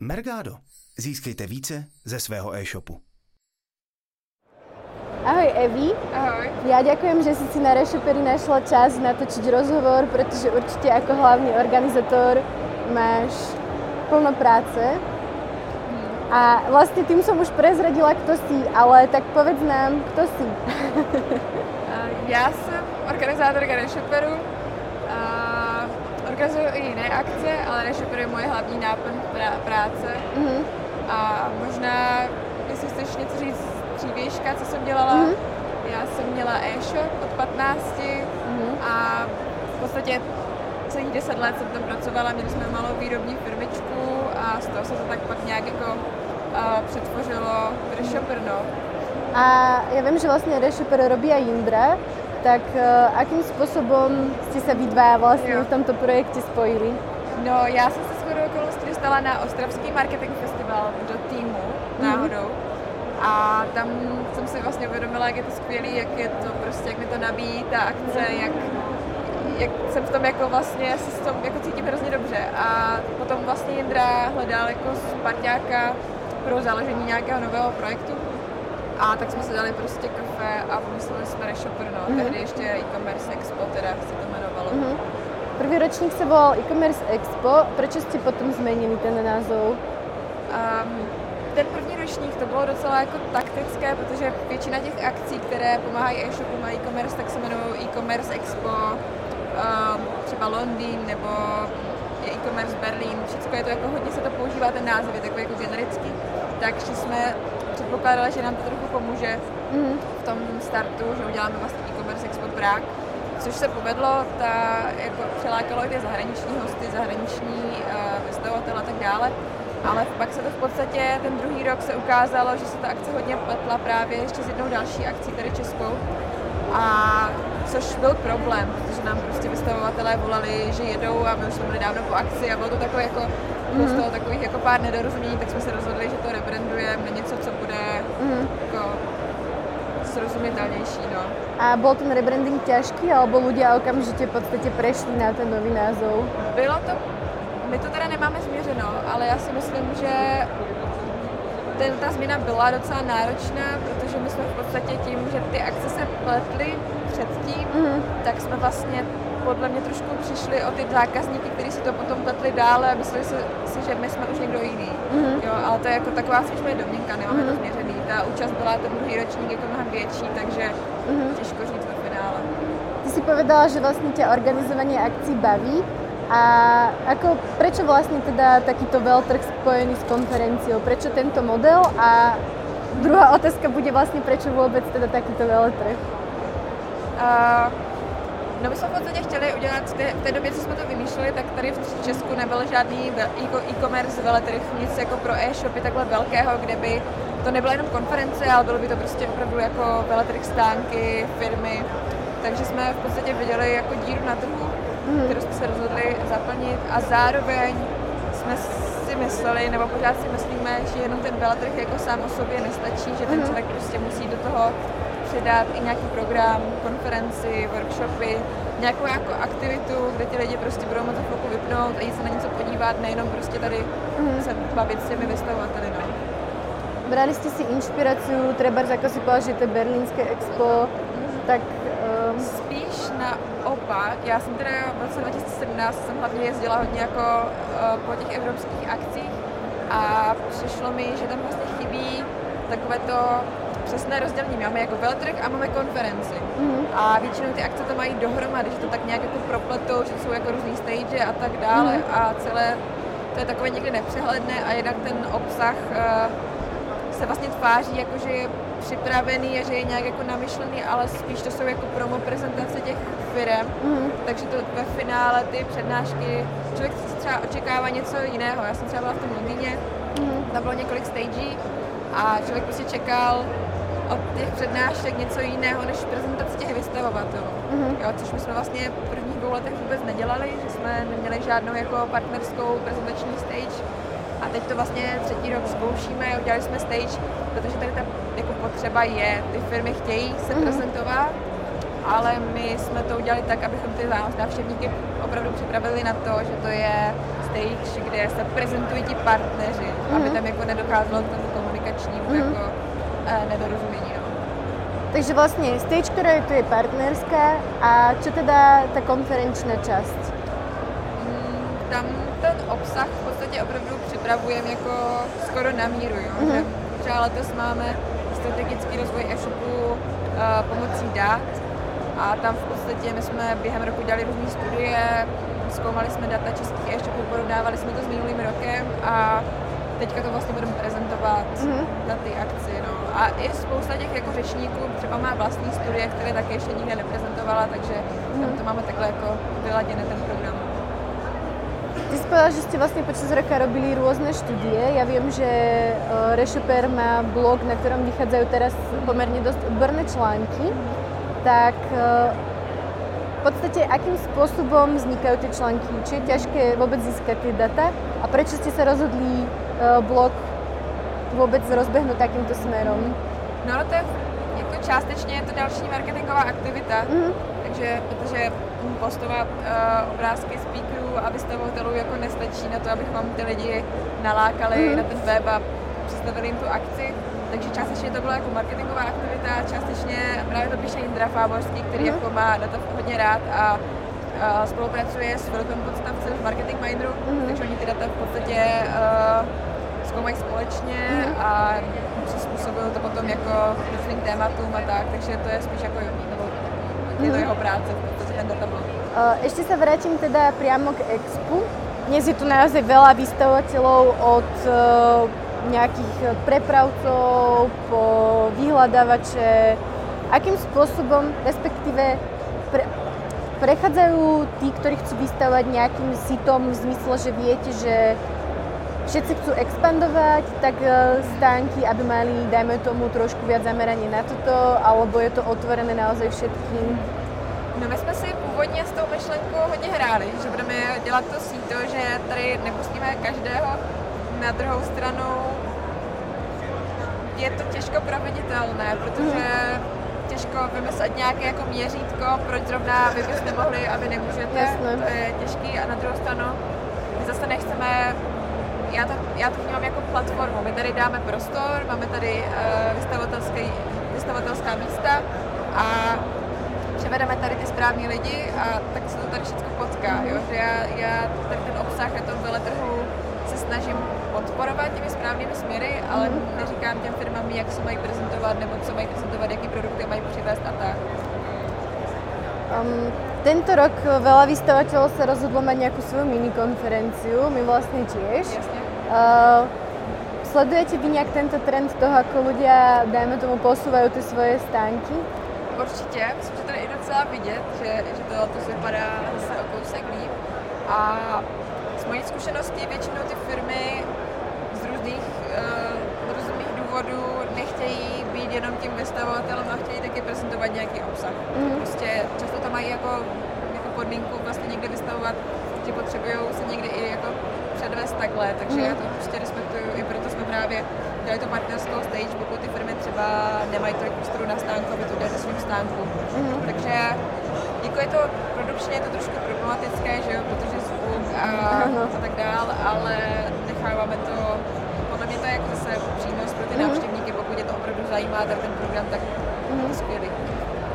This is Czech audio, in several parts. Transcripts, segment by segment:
Mergado. Získejte více ze svého e-shopu. Ahoj Evi. Ahoj. Ja ďakujem, že si si na Rešopery našla čas natočiť rozhovor, pretože určite ako hlavný organizátor máš plno práce. A vlastne tým som už prezradila, kto si, ale tak povedz nám, kto si. Já jsem organizátorka Reshoperu. Organizuju i jiné akce, ale Reshoper je moje hlavní náplň prá- práce. Mhm. A možná, jestli chceš něco říct dřívějška, co jsem dělala, Mhm. já jsem měla e-shop od 15 Mhm. a v podstatě celých 10 let jsem tam pracovala, měli jsme malou výrobní firmičku a z toho se to tak pak nějak jako uh, přetvořilo v Reshoper, no. A ja viem, že vlastne Reshoper robí aj Indra, tak uh, akým spôsobom ste sa vy dva vlastne Jo. v tomto projekte spojili? No, já jsem se shodou okolností dostala na Ostravský marketing festival do týmu náhodou. A tam jsem si vlastně uvědomila, jak je to skvělý, jak je to prostě, jak mi to nabíjí ta akce, jak, jak jsem v tom jako vlastně se s tom jako cítím hrozně dobře. A potom vlastně Jindra hledal jako parťáka pro založení nějakého nového projektu. A tak jsme si dali prostě kafe a vymysleli jsme Reshopper, no. Tehdy ještě e-commerce expo teda se to jmenovalo. Mhm. Prvý ročník sa volal e-commerce expo. Prečo ste potom zmenili ten názov? Um, ten první ročník to bylo docela jako taktické, protože většina těch akcí, které pomáhají e-shopům a e-commerce, tak se jmenují e-commerce expo, um, třeba Londýn nebo e-commerce Berlín, všechno je to jako hodně se to používá, ten název je takový jako generický, takže jsme předpokládali, že nám to trochu pomůže Mhm. v tom startu, že uděláme vlastně e-commerce expo Prague, což se povedlo, ta, jako přilákalo i ty zahraniční hosty, zahraniční uh, vystavovatele a tak dále, ale pak se to v podstatě, ten druhý rok se ukázalo, že se ta akce hodně pletla právě ještě s jednou další akcí, tady českou, a což byl problém, protože nám prostě vystavovatelé volali, že jedou a my už jsme byli dávno po akci a bylo to takové jako, bylo z toho takových jako pár nedorozumění, tak jsme se rozhodli, že to rebrandujeme na něco, co bude Mhm. jako srozumitelnější, no. A bol ten rebranding ťažký, alebo ľudia okamžite v podstate prešli na ten nový názov? Bylo to, my to teda nemáme změřeno, ale já si myslím, že ten, ta změna byla docela náročná, protože my jsme v podstatě tím, že ty akce se pletly předtím, Mhm. tak jsme vlastně podle mě trošku přišli o ty zákazníky, kteří si to potom pletli dále a mysleli si, si že my jsme už někdo jiný. Mhm. Jo, ale to je jako taková spíš moje domněnka, nemáme to změřený. Ta účast byla ten druhý ročník jako mnohem větší, takže Mhm. těžko říct ve finále. Ty si povedala, že vlastne ťa organizovanie akcií baví. A ako, prečo vlastne teda takýto veľtrh spojený s konferenciou? Prečo tento model? A druhá otázka bude vlastne, prečo vôbec teda takýto veľtrh? Uh, no my jsme v podstatě chtěli udělat, v té, době, co jsme to vymýšleli, tak tady v Česku nebyl žádný e-commerce veletrh, nic jako pro e-shopy takhle velkého, kde by to nebyla jenom konference, ale bylo by to prostě opravdu jako veletrh stánky, firmy. Takže jsme v podstatě viděli jako díru na trhu, kterou jsme se rozhodli zaplnit. A zároveň jsme si mysleli, nebo pořád si myslíme, že jenom ten veletrh jako sám o sobě nestačí, že ten člověk prostě musí do toho přidat i nějaký program, konferenci, workshopy, nějakou jako aktivitu, kde ti lidi prostě budou moct za chvilku vypnout a jít se na něco podívat, nejenom prostě tady se bavit s těmi vystavovateli. No. Brali ste si inšpiráciu, treba ako si povedal, že to je Berlínske expo, tak um, Spíš naopak, já jsem teda v roce 2017 jsem hlavně jezdila hodně jako uh, po těch evropských akcích a přišlo mi, že tam vlastně chybí takové to přesné rozdělení. Máme jako veletrh a máme konferenci. Mhm. A většinou ty akce to mají dohromady, že to tak nějak jako propletou, že jsou jako různý stage a tak dále Mhm. a celé to je takové někdy nepřehledné a jinak ten obsah uh, se vlastně tváří jako, že je připravený a že je nějak jako namyšlený, ale spíš to jsou jako promo prezentace těch firm, Mhm. takže to ve finále ty přednášky, člověk si třeba očekává něco jiného. Já jsem třeba byla v tom Londýně, Mhm. tam bylo několik stagí a člověk prostě čekal od těch přednášek něco jiného než prezentace těch vystavovatelů. Mhm. Jo, což my jsme vlastně v prvních dvou letech vůbec nedělali, že jsme neměli žádnou jako partnerskou prezentační stage. A teď to vlastně třetí rok zkoušíme, udělali jsme stage, protože tady ta jako potřeba je. Ty firmy chtějí se Mhm. prezentovat, ale my jsme to udělali tak, abychom ty návštěvníky opravdu připravili na to, že to je stage, kde se prezentují ti partneři, mm-hmm. aby tam jako nedocházelo k tomu komunikačnímu mm-hmm. jako nedorozumění. No. Takže vlastně stage, která je tu je partnerská a co teda ta konferenční část? Mm, tam ten obsah v podstatě opravdu připravujeme jako skoro na míru, jo? Mm-hmm. Třeba letos máme strategický rozvoj e-shopu uh, pomocí dat a tam v podstatě my jsme během roku dělali různé studie, zkoumali jsme data českých e-shopů, porovnávali jsme to s minulým rokem a teďka to vlastně budeme prezentovat mm-hmm. na ty akci. No. A i spousta těch jako řečníků třeba má vlastní studie, které taky ještě nikde neprezentovala, takže mm-hmm. tam to máme takhle jako vyladěné ten program. Ty jsi povedala, že jste vlastně počas roka robili různé studie. Já vím, že uh, Reshoper má blog, na kterém vycházejí teraz poměrně dost odborné články. Tak uh, v podstatě, akým způsobem vznikají ty články? Či je těžké vůbec získat ty data? A proč jste se rozhodli blog vůbec rozběhnout takýmto směrem? No, to je jako částečně je to další marketingová aktivita. Mm-hmm. Takže, protože postovat uh, obrázky speakerů a vystavovatelů jako nestačí na to, abychom ty lidi nalákali mm. na ten web a představili jim tu akci. Takže částečně to byla jako marketingová aktivita, částečně právě to píše Indra Fáborský, který mm. jako má data hodně rád a spolupracuje s Filipem Podstavcem v Marketing Mindru, mm. takže oni ty data v podstatě uh, zkoumají společně mm. a přizpůsobují to potom jako různým tématům a tak, takže to je spíš jako nebo je to jeho práce, protože ten datablock. Ešte sa vrátim teda priamo k Expu. Dnes je tu naozaj veľa vystavovateľov od nejakých prepravcov po vyhľadávače. Akým spôsobom, respektíve pre, prechádzajú tí, ktorí chcú vystavovať nejakým sitom v zmysle, že viete, že všetci chcú expandovať, tak stánky, aby mali, dajme tomu, trošku viac zameranie na toto, alebo je to otvorené naozaj všetkým? No my jsme si původně s tou myšlenkou hodně hráli, že budeme dělat to síto, že tady nepustíme každého. Na druhou stranu je to těžko proveditelné, protože těžko vymyslet nějaké jako měřítko, proč zrovna vy byste mohli a vy nemůžete. Jasne. To je těžký a na druhou stranu my zase nechceme já to, já to vnímám jako platformu. My tady dáme prostor, máme tady uh, vystavovatelské, vystavovatelské místa a převedeme tady ty správní lidi a tak se to tady všechno potká. Jo? Že já, já tady ten obsah na tom veletrhu se snažím podporovat těmi správnými směry, ale mm. neříkám těm firmám, jak se mají prezentovat nebo co mají prezentovat, jaký produkty mají přivést a tak. Um, tento rok veľa vystavateľov sa rozhodlo mať nejakú svoju minikonferenciu, my vlastne tiež. Jasne. Uh, sledujete vy nejak tento trend toho, ako ľudia, dajme tomu, posúvajú tie svoje stánky? Určitě, myslím, že tady je docela vidět, že, že to letos vypadá zase o kousek líp. A z mojí zkušenosti většinou ty firmy z různých, uh, různých důvodů nechtějí být jenom tím vystavovatelem a chtějí taky prezentovat nějaký obsah. Mm. Prostě často to mají jako, jako podmínku vlastně někde vystavovat, že potřebují se někdy i jako předvést takhle, takže mm. já to prostě respektuju, i proto jsme právě dělali to partnerskou stage, pokud ty firmy třeba nemají tolik prostoru na stánku, aby to dělali svým stánku. Mm-hmm. Takže jako je to produkčně je to trošku problematické, že jo, protože zvuk a, a tak dál, ale necháváme to, podle mě to je jako zase přínos pro ty mm-hmm. návštěvníky, pokud je to opravdu zajímá, tak ten program, tak mm-hmm. skvělý.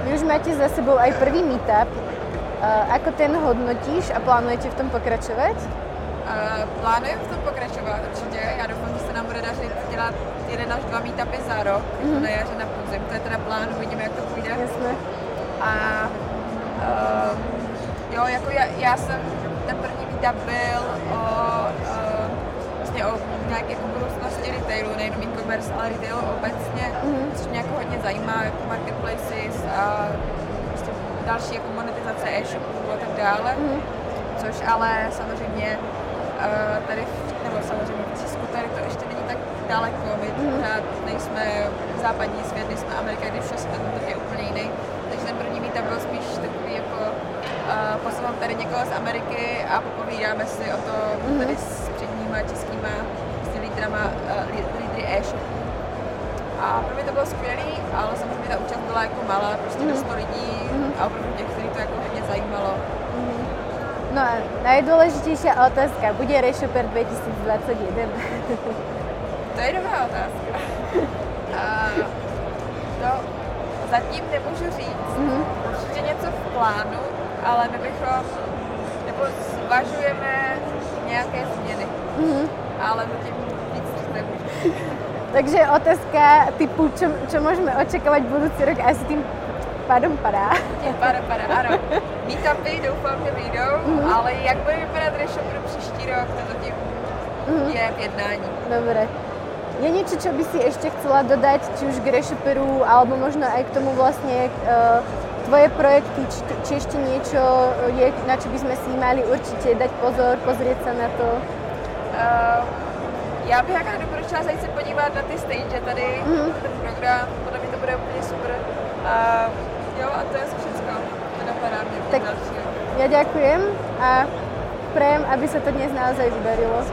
Vy už máte za sebou aj prvý meetup. Uh, ako ten hodnotíš a plánujete v tom pokračovat? Uh, plánujeme v tom pokračovat určitě. Já doufám, že se nám bude dařit dělat jeden až dva meetupy za rok, mm-hmm. na jaře, na podzim. To je teda plán, uvidíme, jak to půjde. Jasně. A uh, jo, jako já, já jsem, ten první meetup byl o, uh, vlastně o nějaké jako budoucnosti retailu, nejenom e-commerce, ale retailu obecně, mm-hmm. což mě jako hodně zajímá, jako marketplaces a prostě další jako monetizace e-shopů a tak dále. Mm-hmm. Což ale samozřejmě uh, tady, nebo samozřejmě v Česku tady to ještě není tak daleko, my mm. pořád nejsme západní svět, nejsme Amerika, když vše svět je úplně jiný. Takže ten první meetup byl spíš takový jako uh, poslouchám tady někoho z Ameriky a popovídáme si o to mm. tady s předníma českýma lídrama, uh, lídry e-shopu. A pro mě to bylo skvělé, ale samozřejmě ta účast byla jako malá, prostě mm. do 100 lidí mm. a opravdu těch, kteří to jako hodně zajímalo. Mm. No a najdôležitejšia otázka, bude Rešoper 2021? To je dobrá otázka. A to zatím nemůžu říct. Mm-hmm. Určitě něco v plánu, ale my bychom, nebo zvažujeme nějaké změny. Mm-hmm. Ale zatím. Takže otázka typu, čo, čo môžeme očakávať budúci rok, asi tým pádom padá. Tím pádem padá, ano. Meetupy doufám, že vyjdou, mm-hmm. ale jak bude vypadat Rešo pro příští rok, to zatím mm-hmm. je v jednání. Dobre. Je niečo, čo by si ešte chcela dodať, či už k Reshoperu, alebo možno aj k tomu vlastne uh, tvoje projekty, či, či ešte niečo je, na čo by sme si mali určite dať pozor, pozrieť sa na to? Uh, já bych jaká doporučila zajít se podívat na ty stage tady, mm-hmm. ten program, podle mě to bude úplně super. Uh, jo, a to je všechno. To napadá mě tak dalšího. Ja ďakujem a prajem, aby sa to dnes naozaj vydarilo.